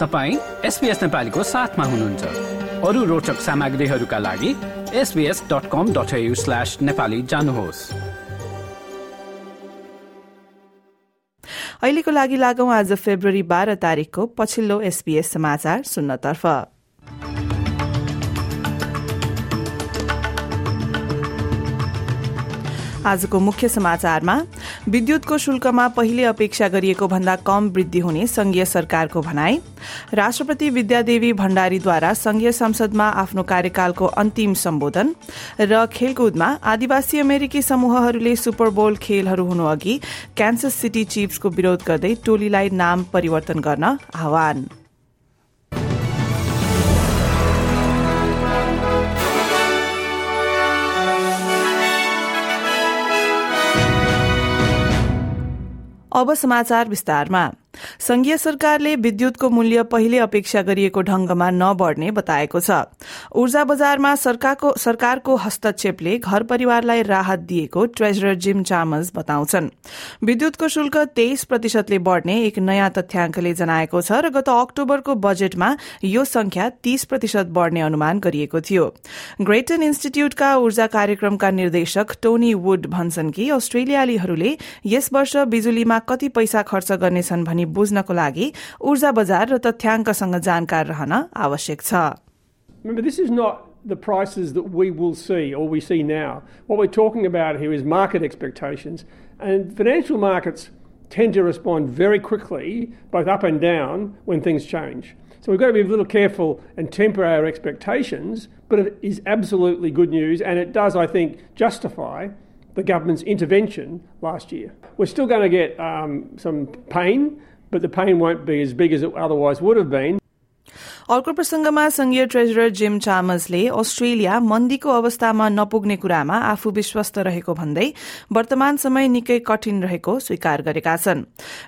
तपाईँ एसपिएस नेपालीको साथमा हुनुहुन्छ। अरू रोचक सामग्रीहरूका लागि SBS dot com dot slash Nepali जानुहोस्। अहिलेको लागि लागौं आज फेब्रुअरी बाह्र तारीकको पछिल्लो एसपीएस समाचार सुन्नतर्फ। आजको मुख्य समाचारमा विद्युतको शुल्कमा पहिले अपेक्षा गरिएको भन्दा कम वृद्धि हुने संघीय सरकारको भनाई। राष्ट्रपति विद्यादेवी भण्डारीद्वारा संघीय संसदमा आफ्नो कार्यकालको अन्तिम सम्बोधन र खेलकुदमा आदिवासी अमेरिकी समूहहरूले सुपरबोल खेलहरू हुनु अघि क्यान्सस सिटी चिफ्सको विरोध गर्दै टोलीलाई नाम परिवर्तन गर्न आह्वान। अब समाचार विस्तारमा। संघीय सरकारले विद्युतको मूल्य पहिले अपेक्षा गरिएको ढंगमा नबढ़ने बताएको छ। ऊर्जा बजारमा सरकारको हस्तक्षेपले घर परिवारलाई राहत दिएको ट्रेजरर जिम चामस बताउँछन्। विद्युतको शुल्क तेइस प्रतिशतले बढ़ने एक नयाँ तथ्याङ्कले जनाएको छ र गत अक्टोबरको बजेटमा यो संख्या तीस प्रतिशत बढ़ने अनुमान गरिएको थियो। ग्रेटन इन्स्टिच्यूटका ऊर्जा कार्यक्रमका निर्देशक टोनी वुड भन्छन् कि अस्ट्रेलियालीहरूले यस वर्ष बिजुलीमा कति पैसा खर्च गर्नेछन् भनी बुझ्नको लागि ऊर्जा बजार र तथ्याङ्कसँग जानकार रहन आवश्यक छ Remember, this is not the prices that we will see or we see now. What we're talking about here is market expectations. And financial markets tend to respond very quickly, both up and down, when things change. So we've got to be a little careful and temper our expectations, but it is absolutely good news, and it does, I think, justify the government's intervention last year. We're still going to get um, some pain, but the pain won't be as big as it otherwise would have been. अर्को प्रसंगमा संघीय treasurer Jim चामसले Australia मन्दीको अवस्थामा नपुग्ने कुरामा आफू विश्वस्त रहेको भन्दै वर्तमान समय निकै कठिन रहेको स्वीकार गरेका छन्।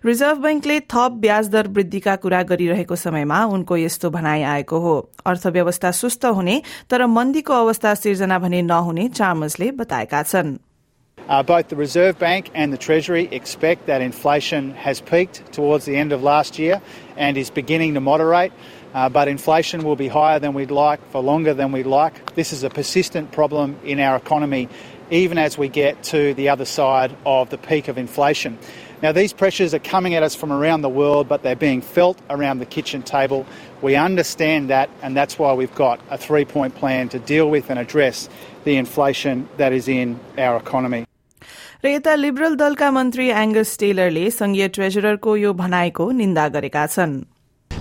रिजर्भ बैंकले थप ब्याज दर वृद्धिका कुरा गरिरहेको समयमा उनको यस्तो भनाई आएको हो। अर्थव्यवस्था सुस्त हुने तर मन्दीको अवस्था सिर्जना भने नहुने चामसले बताएका छन्। Uh, both the Reserve Bank and the Treasury expect that inflation has peaked towards the end of last year and is beginning to moderate. Uh, but inflation will be higher than we'd like for longer than we'd like. This is a persistent problem in our economy, even as we get to the other side of the peak of inflation. Now, these pressures are coming at us from around the world, but they're being felt around the kitchen table. We understand that, and that's why we've got a three point plan to deal with and address the inflation that is in our economy. र यता liberal दलका मन्त्री Angus टेलरले संघीय ट्रेजररको यो भनाइको निन्दा गरेका छन्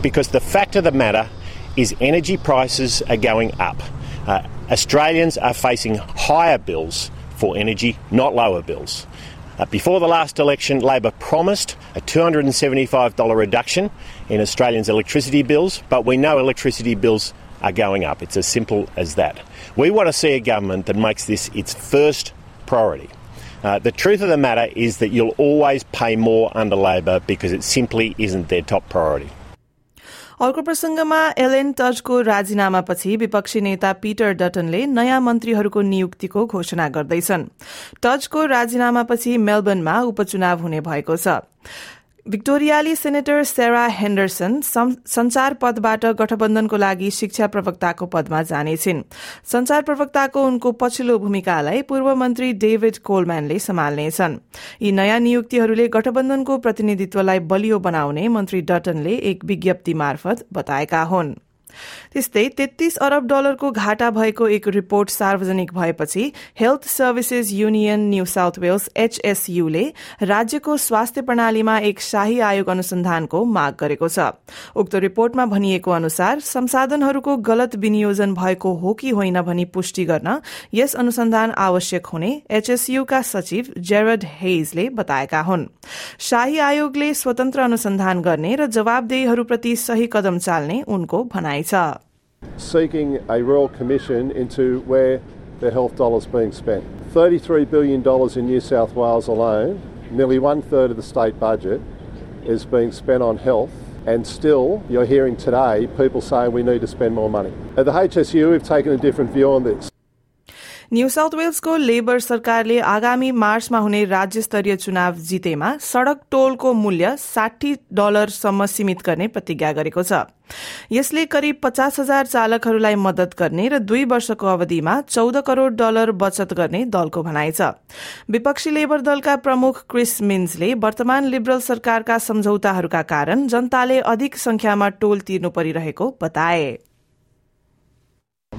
Because the fact of the matter is energy prices are going up. Uh, Australians are facing higher bills for energy, not lower bills. Uh, before the last election, Labor promised a $275 reduction in Australians' electricity bills, but we know electricity bills are going up. It's as simple as that. We want to see a government that makes this its first priority. Uh, the truth of the matter is that you'll always pay more under Labor because it simply isn't their top priority. अर्को प्रसंगमा LN टचको राजीनामापछि विपक्षी नेता Peter डटनले नयाँ मन्त्रीहरूको नियुक्तिको घोषणा गर्दैछन् टचको राजीनामापछि मेलबर्नमा उपचुनाव हुने भएको छ भिक्टोरियाली सेनेटर सेरा हेन्डरसन संचार पदबाट गठबन्धनको लागि शिक्षा प्रवक्ताको पदमा जानेछिन्। संचार प्रवक्ताको उनको पछिल्लो भूमिकालाई पूर्व मन्त्री डेभिड कोलम्यानले सम्हाल्नेछन्। यी नयाँ नियुक्तिहरूले गठबन्धनको प्रतिनिधित्वलाई बलियो बनाउने मन्त्री डटनले एक विज्ञप्ति मार्फत बताएका हुन्। त्यस्तै तेत्तीस अरब डलरको घाटा भएको एक रिपोर्ट सार्वजनिक भएपछि health services union New South Wales एचएसयूले राज्यको स्वास्थ्य प्रणालीमा एक शाही आयोग अनुसन्धानको माग गरेको छ। उक्त रिपोर्टमा भनिएको अनुसार संसाधनहरूको गलत विनियोजन भएको हो कि होइन भनी पुष्टि गर्न यस अनुसन्धान आवश्यक हुने एचएसयूका सचिव जेरड हेइजले बताएका हुन्। शाही आयोगले स्वतन्त्र अनुसन्धान गर्ने र जवाबदेहीहरूप्रति सही कदम चाल्ने उनको भनाइ seeking a royal commission into where the health dollars being spent. $33 billion in New South Wales alone, nearly one third of the state budget, is being spent on health. And still, you're hearing today people saying we need to spend more money. At the HSU, we've taken a different view on this. New South वेल्सको Labor सरकारले आगामी मार्चमा हुने राज्य स्तरीय चुनाव जितेमा सड़क टोलको मूल्य साठी डलरसम्म सीमित गर्ने प्रतिज्ञा गरेको छ। यसले करिब पचास हजार चालकहरूलाई मदत गर्ने र दुई वर्षको अवधिमा चौध करोड़ डलर बचत गर्ने दलको भनाइ छ। विपक्षी लेबर दलका प्रमुख क्रिस मिन्सले वर्तमान लिबरल सरकारका सम्झौताहरूका कारण जनताले अधिक संख्यामा टोल तिर्नु परिरहेको बताए।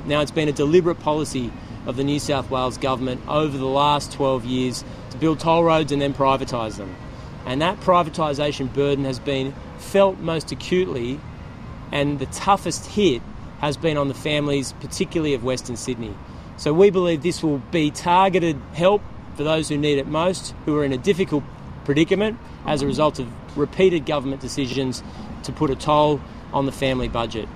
Now, it's been a deliberate policy of the New South Wales government over the last 12 years to build toll roads and then privatise them. And that privatisation burden has been felt most acutely and the toughest hit has been on the families, particularly of Western Sydney. So we believe this will be targeted help for those who need it most, who are in a difficult predicament as a result of repeated government decisions to put a toll on the family budget.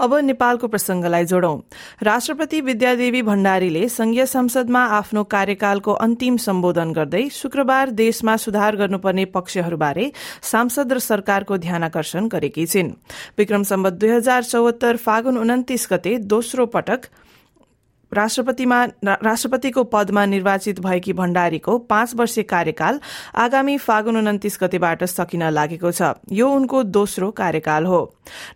अब नेपालको प्रसंगलाई जोडौं। राष्ट्रपति विद्यादेवी भण्डारीले संघीय संसदमा आफ्नो कार्यकालको अन्तिम सम्बोधन गर्दै शुक्रबार देशमा सुधार गर्नुपर्ने पक्षहरूबारे सांसद र सरकारको ध्यानकर्षण गरेकी छिन्। विक्रम सम्बत दुई हजार चौहत्तर फागुन उन्तिस गते दोस्रो पटक राष्ट्रपतिमा राष्ट्रपतिको पदमा निर्वाचित भएकी भण्डारीको पाँच वर्षीय कार्यकाल आगामी फागुन उन्तिस गतेबाट सकिन लागेको छ। यो उनको दोस्रो कार्यकाल हो।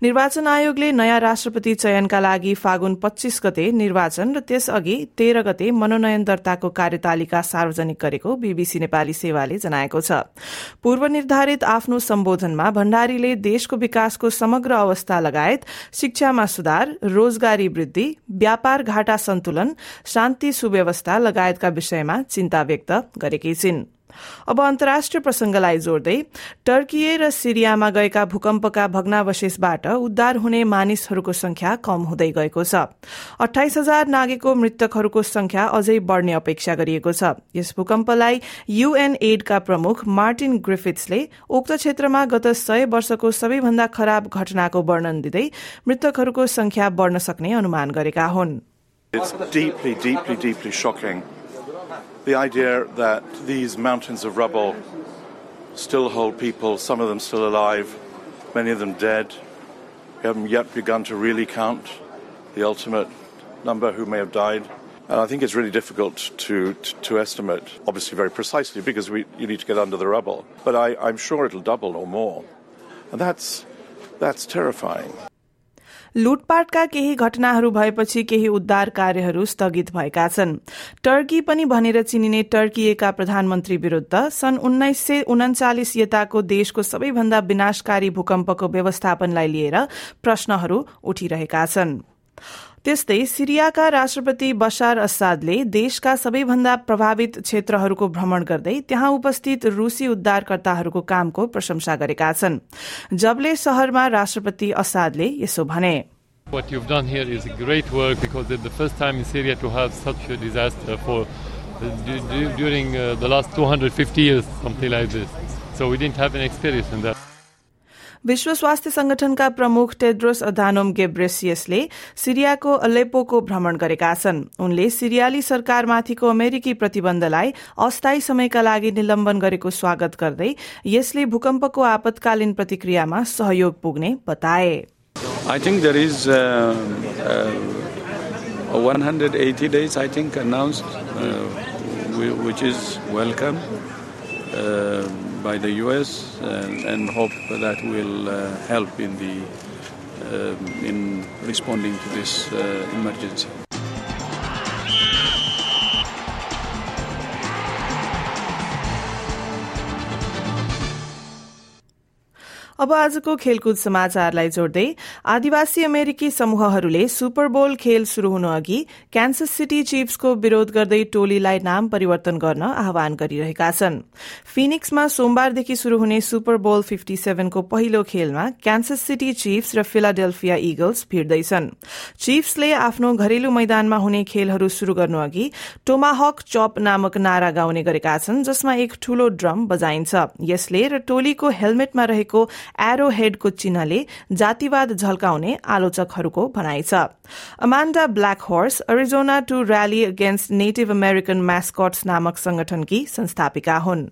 निर्वाचन आयोगले नयाँ राष्ट्रपति चयनका लागि फागुन पच्चीस गते निर्वाचन र त्यसअघि तेह्र गते मनोनयन दर्ताको कार्यतालिका सार्वजनिक गरेको बीबीसी नेपाली सेवाले जनाएको छ। पूर्व निर्धारित आफ्नो सम्बोधनमा भण्डारीले देशको विकासको समग्र अवस्था लगायत शिक्षामा सुधार रोजगारी वृद्धि व्यापार घाटा सन्तुलन शान्ति सुव्यवस्था लगायतका विषयमा चिन्ता व्यक्त गरेकी छिन्। अब अन्तर्राष्ट्रिय प्रसंगलाई जोड्दै टर्किए र सिरियामा गएका भूकम्पका भग्नावशेषबाट उद्धार हुने मानिसहरूको संख्या कम हुँदै गएको छ। अठाइस हजार नागेको मृतकहरूको संख्या अझै बढ़ने अपेक्षा गरिएको छ। यस भूकम्पलाई युएन एडका प्रमुख मार्टिन ग्रिफिट्सले उक्त क्षेत्रमा गत सय वर्षको सबैभन्दा खराब घटनाको वर्णन दिँदै मृतकहरूको संख्या बढ़न सक्ने अनुमान गरेका हुन्। The idea that these mountains of rubble still hold people, some of them still alive, many of them dead. We haven't yet begun to really count the ultimate number who may have died. And I think it's really difficult to, to, to estimate, obviously very precisely, because we, you need to get under the rubble. But I, I'm sure it'll double or more. And that's, that's terrifying. लुटपाटका केही घटनाहरू भएपछि केही उद्धार कार्यहरू स्थगित भएका छन्। Turkey पनि भनेर चिनिने टर्कीका प्रधानमन्त्री विरूद्ध सन् उन्नाइस सय उन्चालिस यताको देशको सबैभन्दा विनाशकारी भूकम्पको व्यवस्थापनलाई लिएर प्रश्नहरू उठिरहेका छन्। त्यस्तै सिरियाका राष्ट्रपति बशार असादले देशका सबैभन्दा प्रभावित क्षेत्रहरूको भ्रमण गर्दै त्यहाँ उपस्थित रूसी उद्धारकर्ताहरूको कामको प्रशंसा गरेका छन् जबले शहरमा राष्ट्रपति असादले यसो भने What you've done here is great work because it's the first time in Syria to have such a disaster for during uh, the last 250 years, something like this. So we didn't have any experience in that. विश्व स्वास्थ्य संगठनका प्रमुख Tedros Adhanom गेब्रेसियसले सिरियाको अलेपोको भ्रमण गरेका छन् उनले सिरियाली सरकारमाथिको अमेरिकी प्रतिबन्धलाई अस्थायी समयका लागि निलम्बन गरेको स्वागत गर्दै यसले भूकम्पको आपतकालीन प्रतिक्रियामा सहयोग पुग्ने बताए I think there is uh, uh, 180 days, I think, announced, uh, which is welcome. Uh, by the U.S. and, and hope that will uh, help in the uh, in responding to this emergency. अब आजको खेलकुद समाचारलाई जोड्दै आदिवासी अमेरिकी समूहहरूले super बोल खेल शुरू हुनु अघि क्यान्सस सिटी चिफ्सको विरोध गर्दै टोलीलाई नाम परिवर्तन गर्न आह्वान गरिरहेका छन्। फिनिक्समा सोमबारदेखि शुरू हुने सुपर बोल फिफ्टी सेभेनको पहिलो खेलमा क्यान्सस सिटी चिफ्स र फिलाडेल्फिया इगल्स भिड्दैछन्। चिफ्सले आफ्नो घरेलु मैदानमा हुने खेलहरू शुरू गर्नु अघि टोमाहक चप नामक नारा गाउने गरेका छन् जसमा एक ठूलो ड्रम बजाइन्छ। यसले र टोलीको हेलमेटमा रहेको एरो हेडको चिन्हले जातिवाद झल्काउने आलोचकहरूको भनाइ छ Amanda Blackhorse Arizona to rally against Native American mascots नामक संगठनकी संस्थापिका हुन्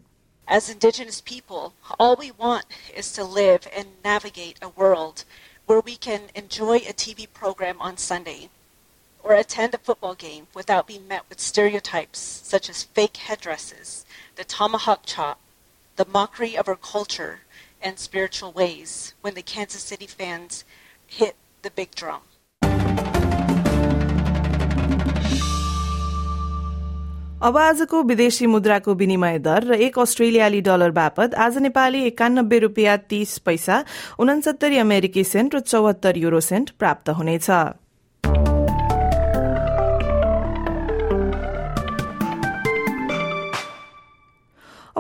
As Indigenous people, all we want is to live and navigate a world where we can enjoy a TV program on Sunday or attend a football game without being met with stereotypes such as fake headdresses, the tomahawk chop, the mockery of our culture and spiritual ways when the Kansas City fans hit the big drum. अब आजको विदेशी मुद्राको विनिमय दर र एक अस्ट्रेलियाली dollar बापत आज नेपाली एकानब्बे रूपियाँ तीस पैसा उनसत्तरी अमेरिकी सेन्ट र चौहत्तर युरो सेन्ट प्राप्त हुनेछ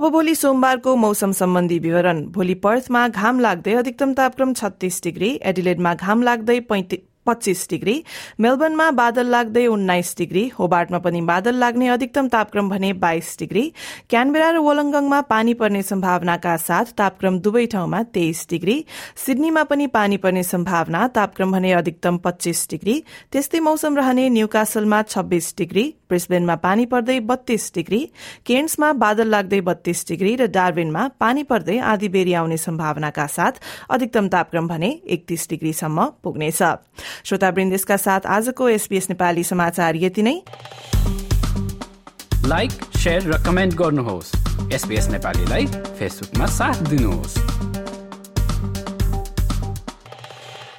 अब भोलि सोमबारको मौसम सम्बन्धी विवरण। भोलि पर्थमा घाम लाग्दै अधिकतम तापक्रम छत्तीस डिग्री एडिलेडमा घाम लाग्दै पच्चीस डिग्री मेलबर्नमा बादल लाग्दै उन्नाइस डिग्री होबार्टमा पनि बादल लाग्ने अधिकतम तापक्रम भने बाइस डिग्री क्यानबेरा र वलंगङमा पानी पर्ने सम्भावनाका साथ तापक्रम दुवै ठाउँमा तेइस डिग्री सिडनीमा पनि पानी पर्ने सम्भावना तापक्रम भने अधिकतम पच्चीस डिग्री त्यस्तै मौसम रहने न्यूकासलमा छब्बीस डिग्री ब्रिस्बेनमा पानी पर्दै बत्तीस डिग्री केन्समा बादल लाग्दै बत्तीस डिग्री र डार्विनमा पानी पर्दै आधी बेरी आउने सम्भावनाका साथ अधिकतम तापक्रम भने एकतीस डिग्रीसम्म पुग्नेछ। श्रोतावृन्द यसका साथ आजको एसपीएस नेपाली समाचार यति नै। लाइक र कमेन्ट गर्नुहोस्। एसपीएस नेपालीलाई फेसबुकमा साथ दिनुहोस्।